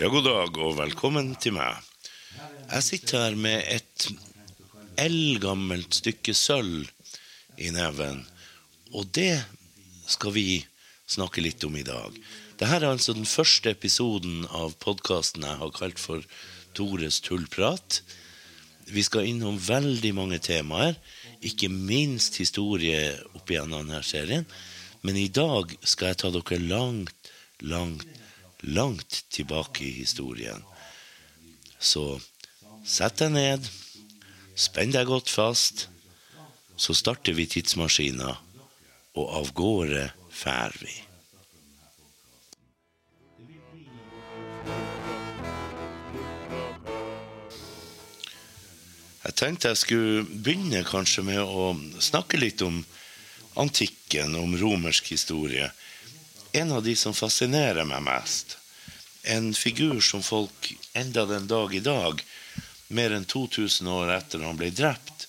Ja, god dag og velkommen til meg. Jeg sitter her med et eldgammelt stykke sølv i neven, og det skal vi snakke litt om i dag. Dette er altså den første episoden av podkasten jeg har kalt for Tores tullprat. Vi skal innom veldig mange temaer, ikke minst historie opp igjennom denne serien. Men i dag skal jeg ta dere langt, langt, langt tilbake i historien. Så sett deg ned, spenn deg godt fast, så starter vi tidsmaskina, og av gårde fær vi. Jeg tenkte jeg skulle begynne kanskje med å snakke litt om antikken, om romersk historie. En av de som fascinerer meg mest, en figur som folk enda den dag i dag, mer enn 2000 år etter han ble drept,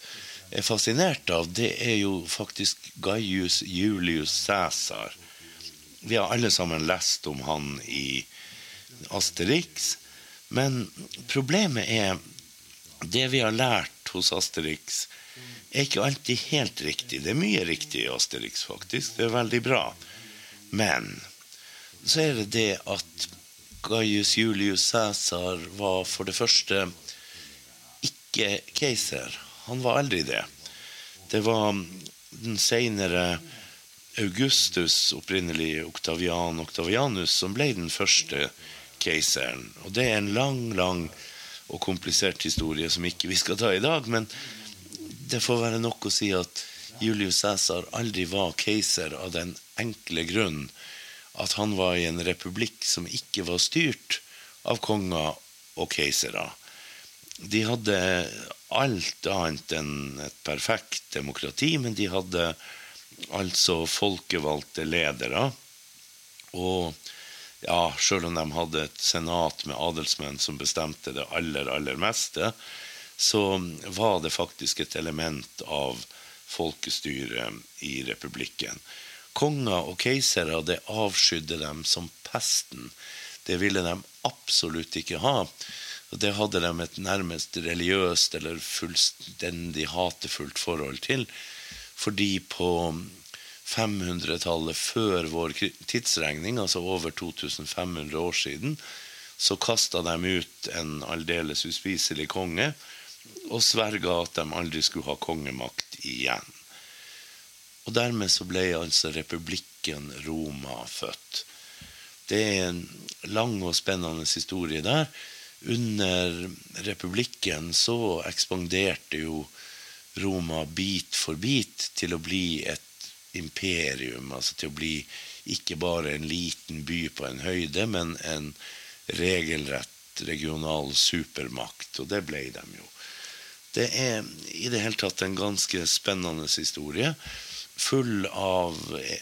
er fascinert av, det er jo faktisk Gaius Julius Cæsar. Vi har alle sammen lest om han i Asterix, men problemet er det vi har lært hos Asterix, er ikke alltid helt riktig. Det er mye riktig i Asterix, faktisk. Det er veldig bra. Men så er det det at Gaius Julius Cæsar var for det første ikke keiser. Han var aldri det. Det var den seinere Augustus, opprinnelig Oktavian Octavianus, som ble den første keiseren. Og det er en lang, lang og komplisert historie som ikke vi skal ta i dag. Men det får være nok å si at Julius Cæsar aldri var keiser av den enkle grunn at han var i en republikk som ikke var styrt av konger og keisere. De hadde alt annet enn et perfekt demokrati, men de hadde altså folkevalgte ledere. Og ja, sjøl om de hadde et senat med adelsmenn som bestemte det aller, aller meste, så var det faktisk et element av folkestyre i republikken. Konger og keisere, det avskydde dem som pesten. Det ville de absolutt ikke ha. Det hadde de et nærmest religiøst eller fullstendig hatefullt forhold til. Fordi på 500-tallet før vår tidsregning, altså over 2500 år siden, så kasta de ut en aldeles uspiselig konge og sverga at de aldri skulle ha kongemakt igjen. Og dermed så ble altså republikken Roma født. Det er en lang og spennende historie der. Under republikken så ekspanderte jo Roma bit for bit til å bli et imperium, altså til å bli ikke bare en liten by på en høyde, men en regelrett regional supermakt. Og det ble de jo. Det er i det hele tatt en ganske spennende historie. Full av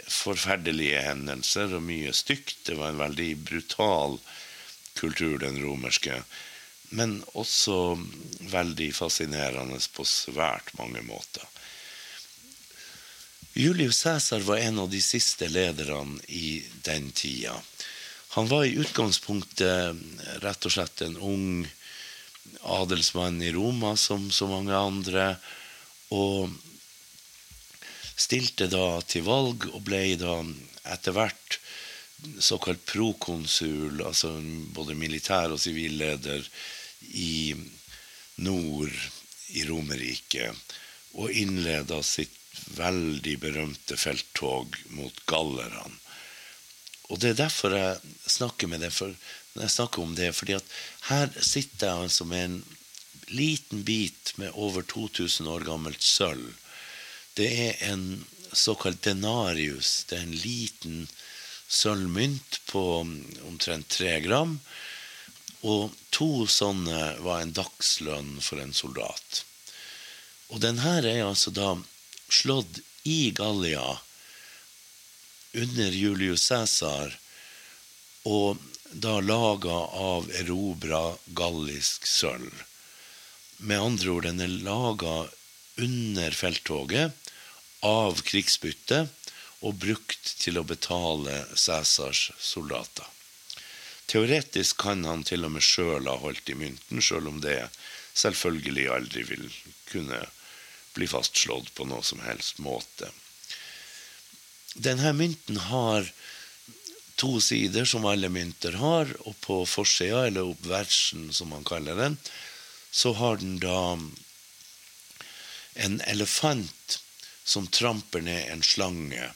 forferdelige hendelser og mye stygt. Det var en veldig brutal kultur, den romerske. Men også veldig fascinerende på svært mange måter. Julius Cæsar var en av de siste lederne i den tida. Han var i utgangspunktet rett og slett en ung adelsmann i Roma, som så mange andre, og stilte da til valg og ble da etter hvert såkalt prokonsul, altså både militær og sivil leder i nord i Romerriket, og innleda sitt veldig berømte felttog mot gallerne. Og det er derfor jeg snakker med det, for når jeg snakker om det, fordi at her sitter jeg altså med en liten bit med over 2000 år gammelt sølv. Det er en såkalt denarius. Det er en liten sølvmynt på omtrent tre gram. Og to sånne var en dagslønn for en soldat. Og den her er altså da slått i Gallia under Julius Cæsar, og da laga av erobra gallisk sølv. Med andre ord, den er laga under felttoget av krigsbytte og brukt til å betale Cæsars soldater. Teoretisk kan han til og med sjøl ha holdt i mynten, sjøl om det selvfølgelig aldri vil kunne bli fastslått på noe som helst måte. Denne mynten har to sider, som alle mynter har, og på forsida, eller oppversen, som man kaller den, så har den da en elefant som tramper ned en slange.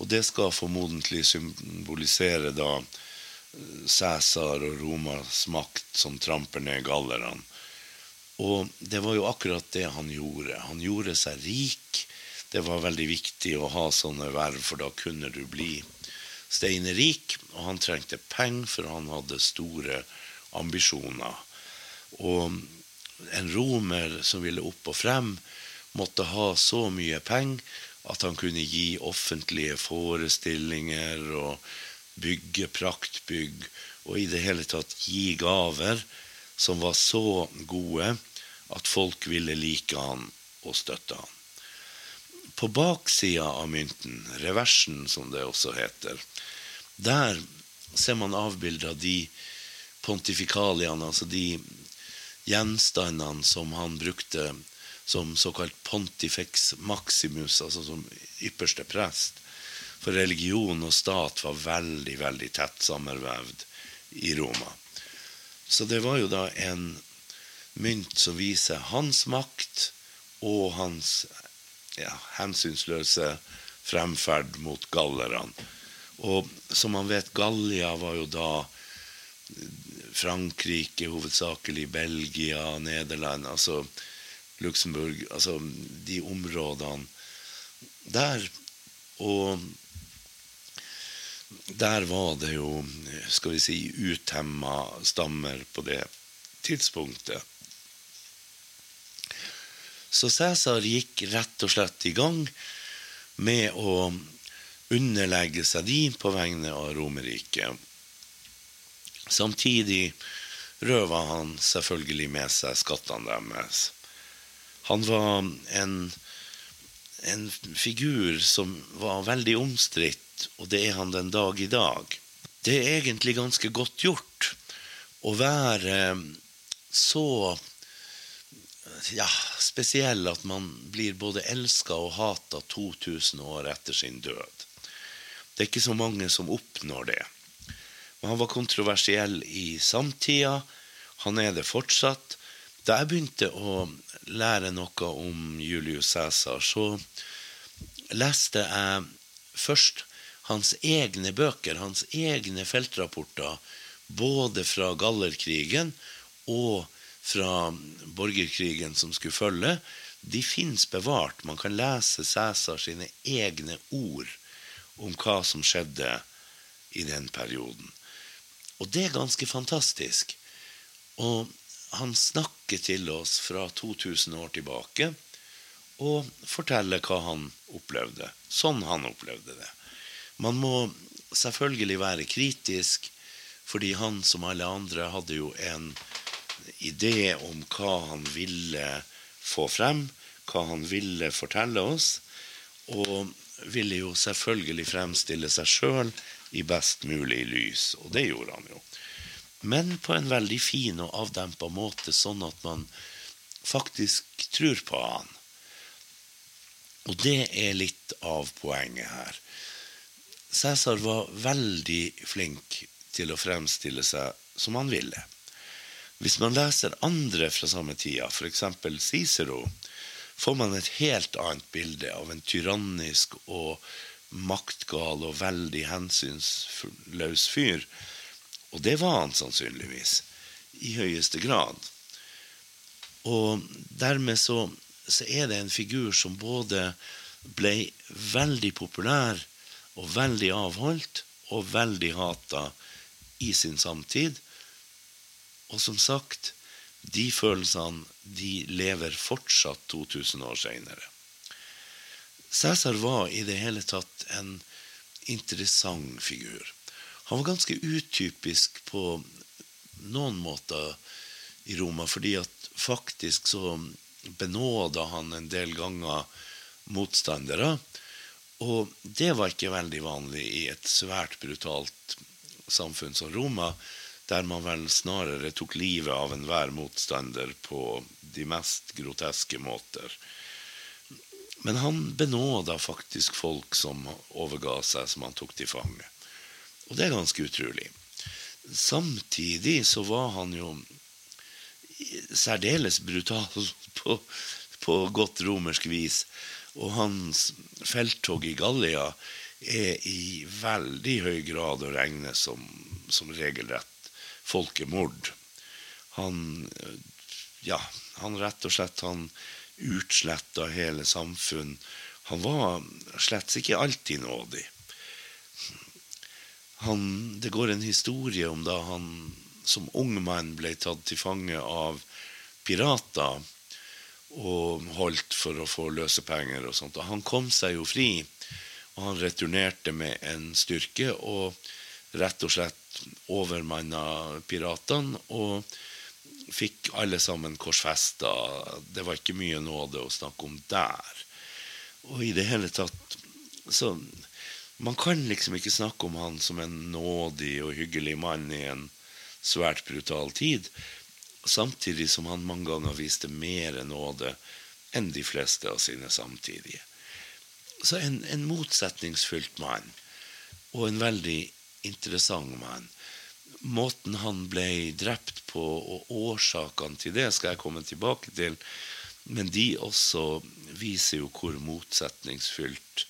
Og det skal formodentlig symbolisere da Cæsar og Romas makt som tramper ned gallerne. Og det var jo akkurat det han gjorde. Han gjorde seg rik. Det var veldig viktig å ha sånne verv, for da kunne du bli steinerik. Og han trengte penger, for han hadde store ambisjoner. Og en romer som ville opp og frem, måtte ha så mye penger at han kunne gi offentlige forestillinger og bygge praktbygg og i det hele tatt gi gaver som var så gode at folk ville like han og støtte han. På baksida av mynten, reversen som det også heter, der ser man avbilda de pontifikaliene, altså de gjenstandene som han brukte som såkalt pontifex maximus, altså som ypperste prest. For religion og stat var veldig, veldig tett sammenvevd i Roma. Så det var jo da en mynt som viser hans makt og hans ja, hensynsløse fremferd mot gallerne. Og som man vet, Gallia var jo da Frankrike, hovedsakelig Belgia, Nederland altså Luxembourg Altså de områdene der. Og der var det jo, skal vi si, utemma stammer på det tidspunktet. Så Cæsar gikk rett og slett i gang med å underlegge seg de på vegne av Romerriket. Samtidig røva han selvfølgelig med seg skattene deres. Han var en, en figur som var veldig omstridt og det er han den dag i dag. Det er egentlig ganske godt gjort å være så ja, spesiell at man blir både elska og hata 2000 år etter sin død. Det er ikke så mange som oppnår det. Men han var kontroversiell i samtida. Han er det fortsatt. Da jeg begynte å lære noe om Julius Cæsar, så leste jeg først hans egne bøker, hans egne feltrapporter, både fra gallerkrigen og fra borgerkrigen som skulle følge, de fins bevart. Man kan lese Cæsar sine egne ord om hva som skjedde i den perioden. Og det er ganske fantastisk. Og han snakker til oss fra 2000 år tilbake og forteller hva han opplevde. Sånn han opplevde det. Man må selvfølgelig være kritisk, fordi han som alle andre hadde jo en idé om hva han ville få frem, hva han ville fortelle oss, og ville jo selvfølgelig fremstille seg sjøl i best mulig lys, og det gjorde han jo. Men på en veldig fin og avdempa måte, sånn at man faktisk tror på han. Og det er litt av poenget her. Cæsar var veldig flink til å fremstille seg som han ville. Hvis man leser andre fra samme tida, f.eks. Cicero, får man et helt annet bilde av en tyrannisk og maktgal og veldig hensynsløs fyr. Og det var han sannsynligvis. I høyeste grad. Og dermed så, så er det en figur som både ble veldig populær og veldig avholdt og veldig hata i sin samtid. Og som sagt, de følelsene de lever fortsatt 2000 år seinere. Cæsar var i det hele tatt en interessant figur. Han var ganske utypisk på noen måter i Roma, fordi at faktisk så benåda han en del ganger motstandere og det var ikke veldig vanlig i et svært brutalt samfunn som Roma, der man vel snarere tok livet av enhver motstander på de mest groteske måter. Men han benåda faktisk folk som overga seg, som han tok til fange. Og det er ganske utrolig. Samtidig så var han jo særdeles brutal på, på godt romersk vis. Og hans felttog i Gallia er i veldig høy grad å regne som, som regelrett folkemord. Han ja, han rett og slett han utsletta hele samfunn. Han var slett ikke alltid nådig. Han, det går en historie om da han som ung mann ble tatt til fange av pirater og holdt for å få løsepenger og sånt. Og han kom seg jo fri, og han returnerte med en styrke og rett og slett overmanna piratene og fikk alle sammen korsfesta. Det var ikke mye nåde å snakke om der. Og i det hele tatt Så man kan liksom ikke snakke om han som en nådig og hyggelig mann i en svært brutal tid samtidig som han mange ganger viste mer nåde enn de fleste av sine samtidige. Så en, en motsetningsfylt mann, og en veldig interessant mann. Måten han ble drept på, og årsakene til det, skal jeg komme tilbake til. Men de også viser jo hvor motsetningsfylt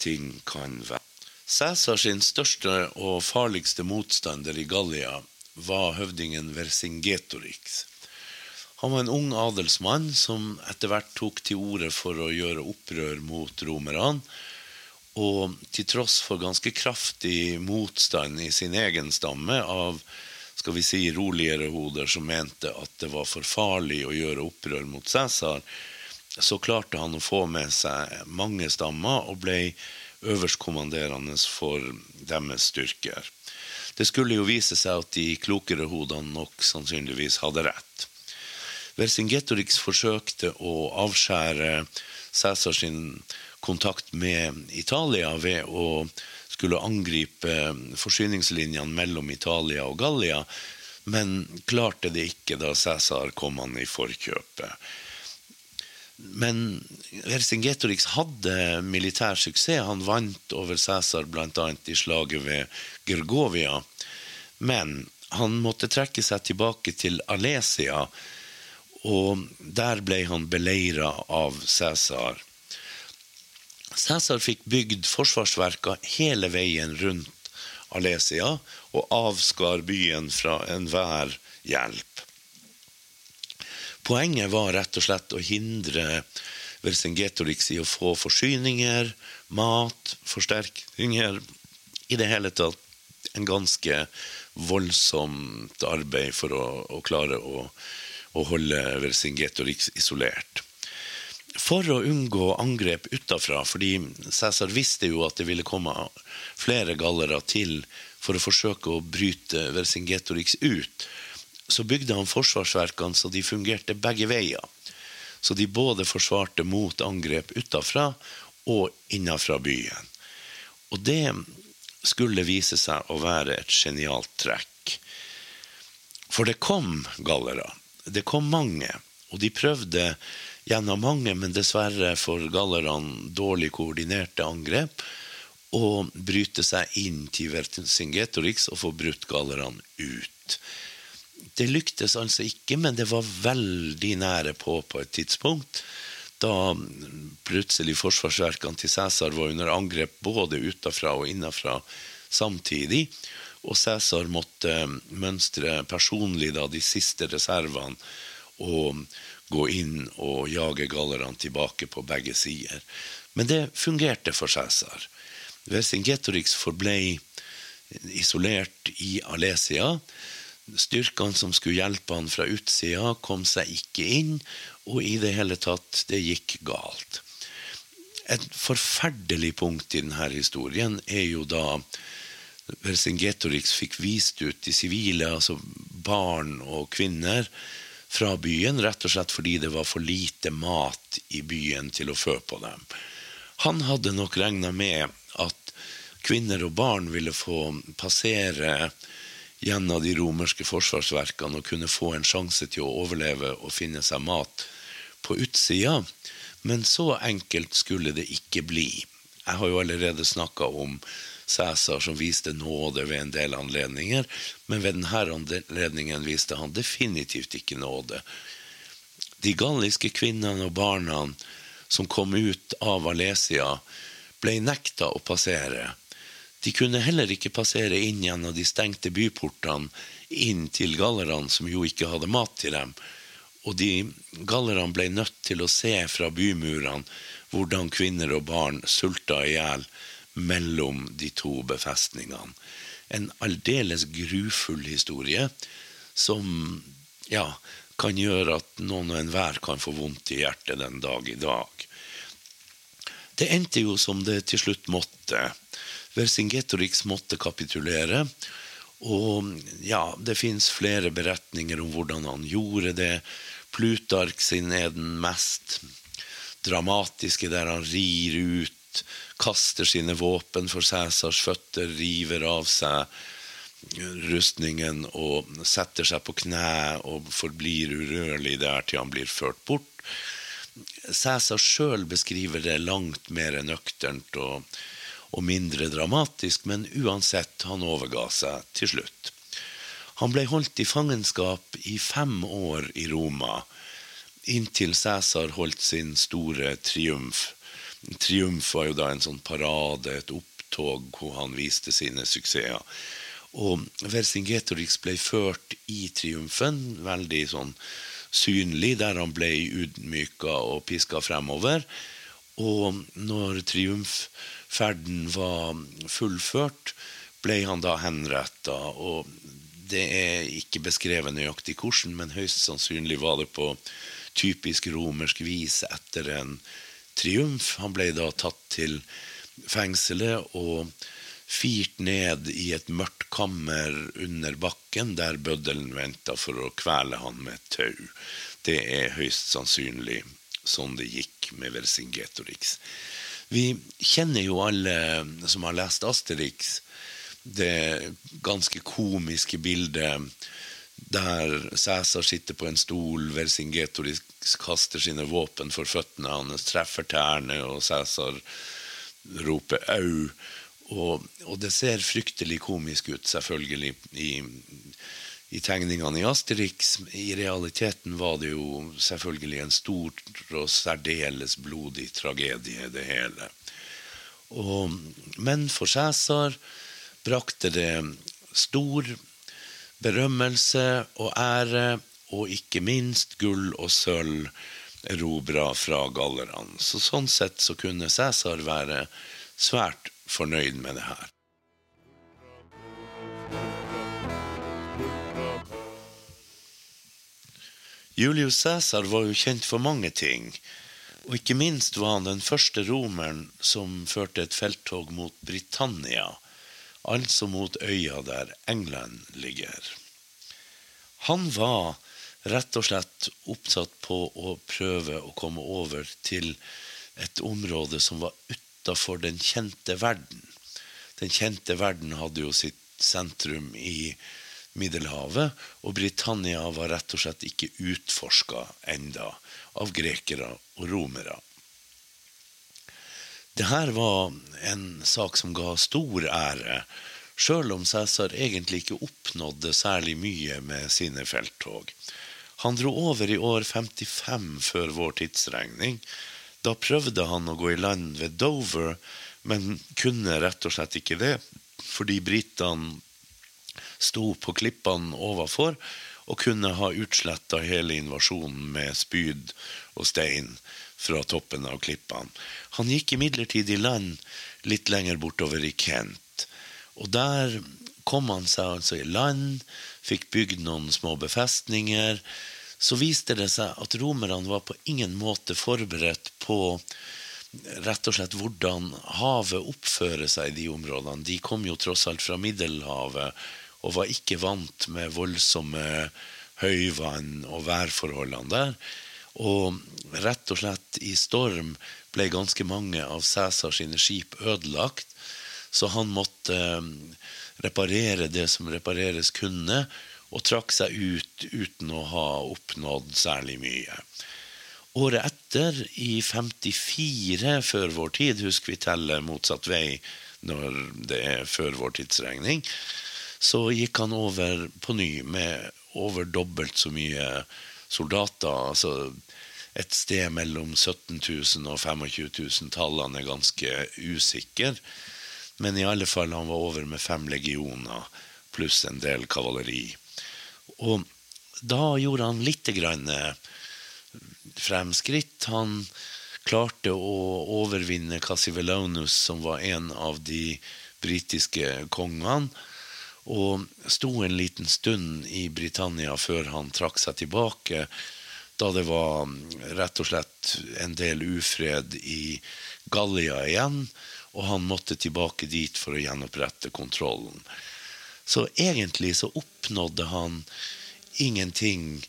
ting kan være. Cæsar sin største og farligste motstander i Gallia var høvdingen Vercingetorix. Han var en ung adelsmann som etter hvert tok til orde for å gjøre opprør mot romerne. Og til tross for ganske kraftig motstand i sin egen stamme av skal vi si, roligere hoder som mente at det var for farlig å gjøre opprør mot Cæsar, så klarte han å få med seg mange stammer og ble øverstkommanderende for deres styrker. Det skulle jo vise seg at de klokere hodene nok sannsynligvis hadde rett. Vercingetorix forsøkte å avskjære Cæsar sin kontakt med Italia ved å skulle angripe forsyningslinjene mellom Italia og Gallia, men klarte det ikke da Cæsar kom han i forkjøpet. Men Vercingetorix hadde militær suksess. Han vant over Cæsar bl.a. i slaget ved Gergovia. Men han måtte trekke seg tilbake til Alesia, og der ble han beleira av Cæsar. Cæsar fikk bygd forsvarsverka hele veien rundt Alesia og avskar byen fra enhver hjelp. Poenget var rett og slett å hindre Vercingetorix i å få forsyninger, mat, forsterkninger I det hele tatt en ganske voldsomt arbeid for å, å klare å, å holde Vercingetorix isolert. For å unngå angrep utafra, fordi Cæsar visste jo at det ville komme flere gallere til for å forsøke å bryte Vercingetorix ut, så bygde han forsvarsverkene så de fungerte begge veier. Så de både forsvarte mot angrep utafra og innafra byen. Og det skulle vise seg å være et genialt trekk. For det kom gallere. Det kom mange. Og de prøvde gjennom mange, men dessverre for gallerne dårlig koordinerte angrep, å bryte seg inn til Vercingetorix og få brutt gallerne ut. Det lyktes altså ikke, men det var veldig nære på på et tidspunkt. Da plutselig forsvarsverkene til Cæsar var under angrep både utafra og innafra samtidig. Og Cæsar måtte mønstre personlig da de siste reservene og gå inn og jage gallerne tilbake på begge sider. Men det fungerte for Cæsar. Vercingetorix forblei isolert i Alesia Styrkene som skulle hjelpe han fra utsida, kom seg ikke inn, og i det hele tatt, det gikk galt. Et forferdelig punkt i denne historien er jo da Vercingetorix fikk vist ut de sivile, altså barn og kvinner, fra byen, rett og slett fordi det var for lite mat i byen til å fø på dem. Han hadde nok regna med at kvinner og barn ville få passere gjennom de romerske forsvarsverkene og kunne få en sjanse til å overleve og finne seg mat på utsida. Men så enkelt skulle det ikke bli. Jeg har jo allerede snakka om Cæsar som viste nåde ved en del anledninger, men ved denne anledningen viste han definitivt ikke nåde. De galliske kvinnene og barna som kom ut av Alesia, ble nekta å passere. De kunne heller ikke passere inn gjennom de stengte byportene inn til gallerne, som jo ikke hadde mat til dem. Og de gallerne ble nødt til å se fra bymurene hvordan kvinner og barn sulta i hjel mellom de to befestningene. En aldeles grufull historie som ja, kan gjøre at noen og enhver kan få vondt i hjertet den dag i dag. Det endte jo som det til slutt måtte. Vercingetorix måtte kapitulere. Og ja, det fins flere beretninger om hvordan han gjorde det. Plutark sin er den mest dramatiske, der han rir ut, kaster sine våpen for Cæsars føtter, river av seg rustningen og setter seg på kne og forblir urørlig der til han blir ført bort. Cæsar sjøl beskriver det langt mer nøkternt og, og mindre dramatisk, men uansett, han overga seg til slutt. Han ble holdt i fangenskap i fem år i Roma, inntil Cæsar holdt sin store triumf. Triumf var jo da en sånn parade, et opptog hvor han viste sine suksesser. Og Vercingetorix ble ført i triumfen, veldig sånn synlig, der han ble ydmyka og piska fremover. Og når triumfferden var fullført, ble han da henretta. Og det er ikke beskrevet nøyaktig hvordan, men høyst sannsynlig var det på typisk romersk vis etter en triumf. Han ble da tatt til fengselet og firt ned i et mørkt kammer under bakken, der bøddelen venta for å kvele han med et tau. Det er høyst sannsynlig sånn det gikk med Vercingetorix. Vi kjenner jo alle som har lest Asterix, det ganske komiske bildet der Cæsar sitter på en stol, Vercingetorix kaster sine våpen for føttene hans, treffer tærne, og Cæsar roper 'au'. Og, og, det ser fryktelig komisk ut, selvfølgelig, i, i tegningene i Asterix. I realiteten var det jo selvfølgelig en stor og særdeles blodig tragedie, det hele. Og, men for Cæsar brakte det stor berømmelse og ære, og ikke minst gull og sølv erobra fra gallerne. Så sånn sett så kunne Cæsar være svært fornøyd med det her. Julius Cæsar var jo kjent for mange ting, og ikke minst var han den første romeren som førte et felttog mot Britannia, altså mot øya der England ligger. Han var rett og slett oppsatt på å prøve å komme over til et område som var utafor den kjente verden. Den kjente verden hadde jo sitt sentrum i Middelhavet, og Britannia var rett og slett ikke utforska enda av grekere og romere. Det her var en sak som ga stor ære, sjøl om Cæsar egentlig ikke oppnådde særlig mye med sine felttog. Han dro over i år 55 før vår tidsregning, da prøvde han å gå i land ved Dover, men kunne rett og slett ikke det, fordi britene sto på klippene overfor og kunne ha utsletta hele invasjonen med spyd og stein fra toppen av klippene. Han gikk imidlertid i land litt lenger bortover i Kent, og der kom han seg altså i land, fikk bygd noen små befestninger, så viste det seg at romerne var på ingen måte forberedt på rett og slett hvordan havet oppfører seg i de områdene. De kom jo tross alt fra Middelhavet og var ikke vant med voldsomme høyvann og værforholdene der. Og rett og slett i storm ble ganske mange av Cæsar sine skip ødelagt. så han måtte reparere det som repareres kunne, og trakk seg ut uten å ha oppnådd særlig mye. Året etter, i 54 før vår tid, husker vi teller motsatt vei når det er før vår tidsregning, så gikk han over på ny med over dobbelt så mye soldater. altså et sted mellom 17 000 og 25 000. Tallene er ganske usikre. Men i alle fall han var over med fem legioner pluss en del kavaleri. Og da gjorde han litt grann eh, fremskritt. Han klarte å overvinne Cassivelonus, som var en av de britiske kongene, og sto en liten stund i Britannia før han trakk seg tilbake, da det var rett og slett en del ufred i Gallia igjen, og han måtte tilbake dit for å gjenopprette kontrollen. Så egentlig så oppnådde han ingenting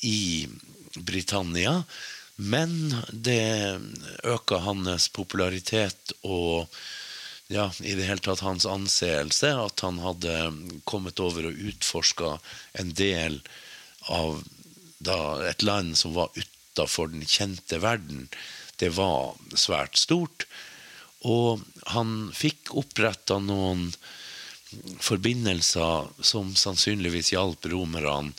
i Britannia. Men det øka hans popularitet og ja, i det hele tatt hans anseelse at han hadde kommet over og utforska en del av da, et land som var utafor den kjente verden. Det var svært stort. Og han fikk oppretta noen forbindelser som sannsynligvis hjalp romerne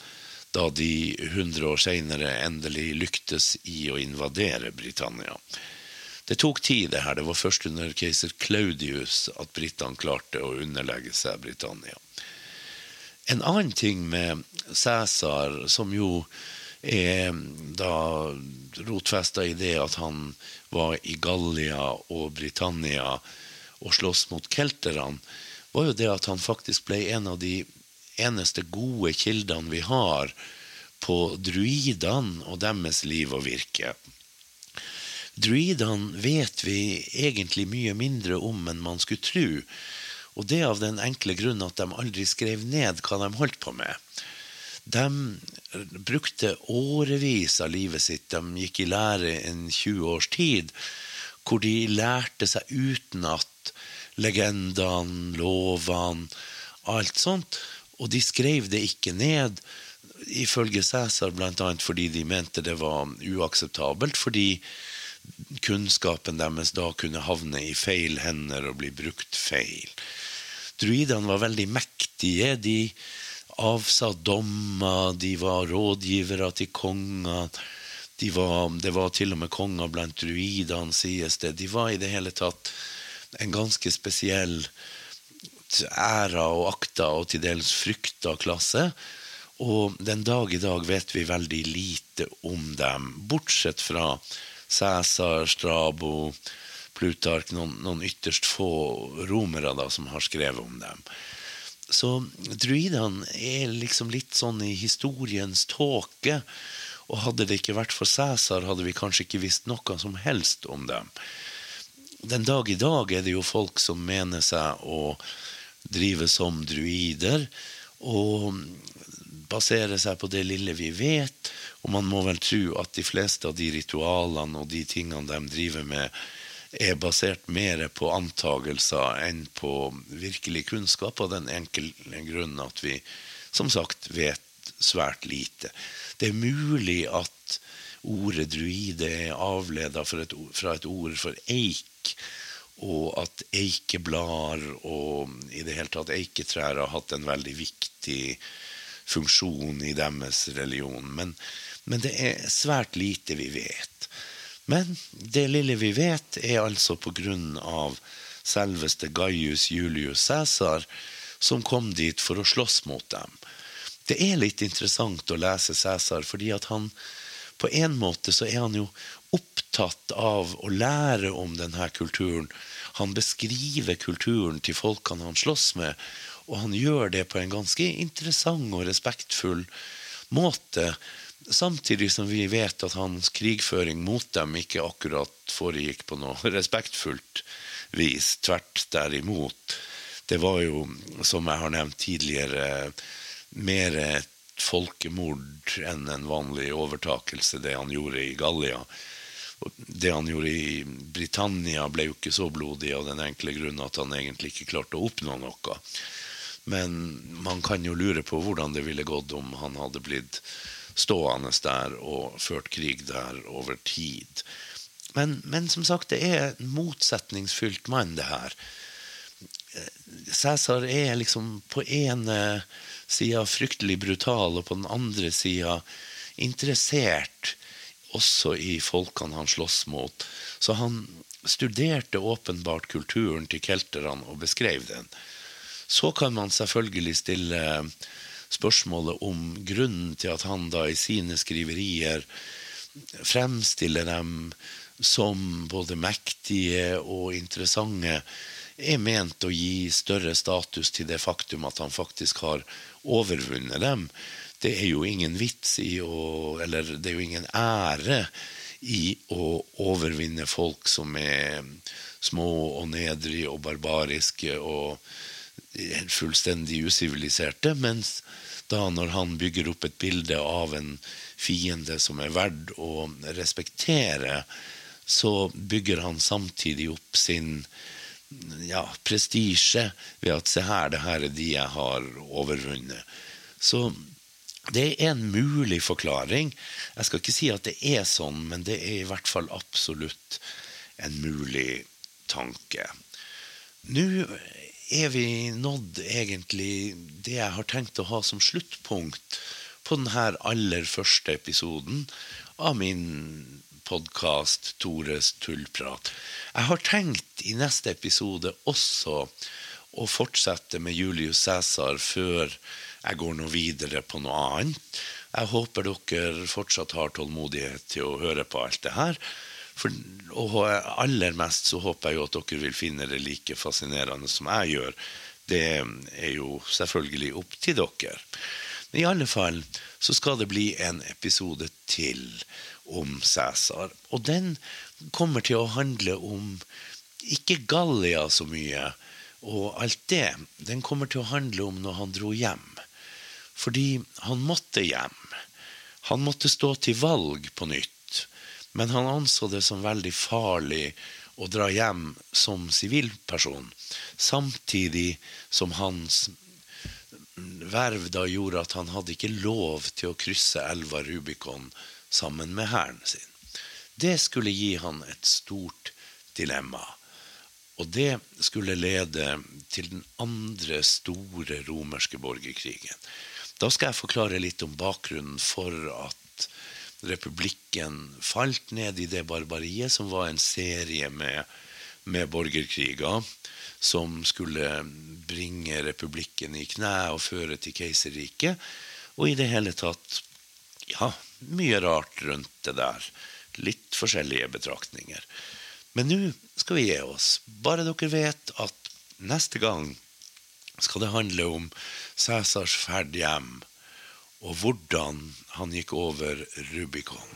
da de 100 år seinere endelig lyktes i å invadere Britannia. Det tok tid, det her. Det var først under keiser Claudius at britene klarte å underlegge seg Britannia. En annen ting med Cæsar, som jo er da rotfesta i det at han var i Gallia og Britannia og sloss mot kelterne, var jo det at han faktisk ble en av de eneste gode kildene vi har på druidene og deres liv og virke. Druidene vet vi egentlig mye mindre om enn man skulle tro. Og det av den enkle grunn at de aldri skrev ned hva de holdt på med. De brukte årevis av livet sitt, de gikk i lære en 20 års tid, hvor de lærte seg utenat legendene, lovene, alt sånt. Og de skrev det ikke ned, ifølge Cæsar bl.a. fordi de mente det var uakseptabelt. Fordi kunnskapen deres da kunne havne i feil hender og bli brukt feil. Druidene var veldig mektige. De avsa dommer, de var rådgivere til konger. De var, det var til og med konger blant druidene, sies det. De var i det hele tatt en ganske spesiell æra og akta og til dels frykta klasse. Og den dag i dag vet vi veldig lite om dem, bortsett fra Cæsar, Strabo, Plutark, noen, noen, ytterst få romere da, som har skrevet om dem. Så druidene er liksom litt sånn i historiens tåke. Og hadde det ikke vært for Cæsar, hadde vi kanskje ikke visst noe som helst om dem den dag i dag er det jo folk som mener seg å drive som druider, og basere seg på det lille vi vet. Og man må vel tro at de fleste av de ritualene og de tingene de driver med, er basert mer på antagelser enn på virkelig kunnskap, av den enkle grunnen at vi som sagt vet svært lite. Det er mulig at ordet druide er avleda fra et ord for eik, og at eikeblader og i det hele tatt eiketrær har hatt en veldig viktig funksjon i deres religion. Men, men, det er svært lite vi vet. Men det lille vi vet, er altså på grunn av selveste Gaius Julius Cæsar, som kom dit for å slåss mot dem. Det er litt interessant å lese Cæsar, fordi at han på en måte så er han jo opptatt av å lære om denne kulturen. Han beskriver kulturen til folkene han slåss med, og han gjør det på en ganske interessant og respektfull måte. Samtidig som vi vet at hans krigføring mot dem ikke akkurat foregikk på noe respektfullt vis. Tvert derimot. Det var jo, som jeg har nevnt tidligere, mer et folkemord enn en vanlig overtakelse, det han gjorde i Gallia. Det han gjorde i Britannia, ble jo ikke så blodig av den enkle grunn at han egentlig ikke klarte å oppnå noe. Men man kan jo lure på hvordan det ville gått om han hadde blitt stående der og ført krig der over tid. Men, men som sagt, det er en motsetningsfylt mann, det her. Cæsar er liksom på ene sida fryktelig brutal, og på den andre sida interessert også i folkene han slåss mot. Så han studerte åpenbart kulturen til kelterne og beskrev den. Så kan man selvfølgelig stille spørsmålet om grunnen til at han da i sine skriverier fremstiller dem som både mektige og interessante, er ment å gi større status til det faktum at han faktisk har overvunnet dem. Det er jo ingen vits i å Eller det er jo ingen ære i å overvinne folk som er små og nedrige og barbariske og fullstendig usiviliserte, mens da når han bygger opp et bilde av en fiende som er verd å respektere, så bygger han samtidig opp sin ja, prestisje ved at se her, det her er de jeg har overvunnet. Så det er en mulig forklaring. Jeg skal ikke si at det er sånn, men det er i hvert fall absolutt en mulig tanke. Nå er vi nådd egentlig det jeg har tenkt å ha som sluttpunkt på denne aller første episoden av min podkast Tores tullprat. Jeg har tenkt i neste episode også å fortsette med Julius Cæsar før jeg går noe videre på noe annet. Jeg håper dere fortsatt har tålmodighet til å høre på alt det her. For, og aller mest så håper jeg jo at dere vil finne det like fascinerende som jeg gjør. Det er jo selvfølgelig opp til dere. Men i alle fall så skal det bli en episode til om Cæsar. Og den kommer til å handle om ikke Gallia så mye og alt det. Den kommer til å handle om når han dro hjem. Fordi han måtte hjem. Han måtte stå til valg på nytt. Men han anså det som veldig farlig å dra hjem som sivilperson, samtidig som hans verv da gjorde at han hadde ikke lov til å krysse elva Rubicon sammen med hæren sin. Det skulle gi han et stort dilemma. Og det skulle lede til den andre store romerske borgerkrigen. Da skal jeg forklare litt om bakgrunnen for at republikken falt ned i det barbariet som var en serie med, med borgerkriger som skulle bringe republikken i kne og føre til keiserriket. Og i det hele tatt ja, mye rart rundt det der. Litt forskjellige betraktninger. Men nå skal vi gi oss. Bare dere vet at neste gang skal det handle om Cæsars ferd hjem, og hvordan han gikk over Rubicon.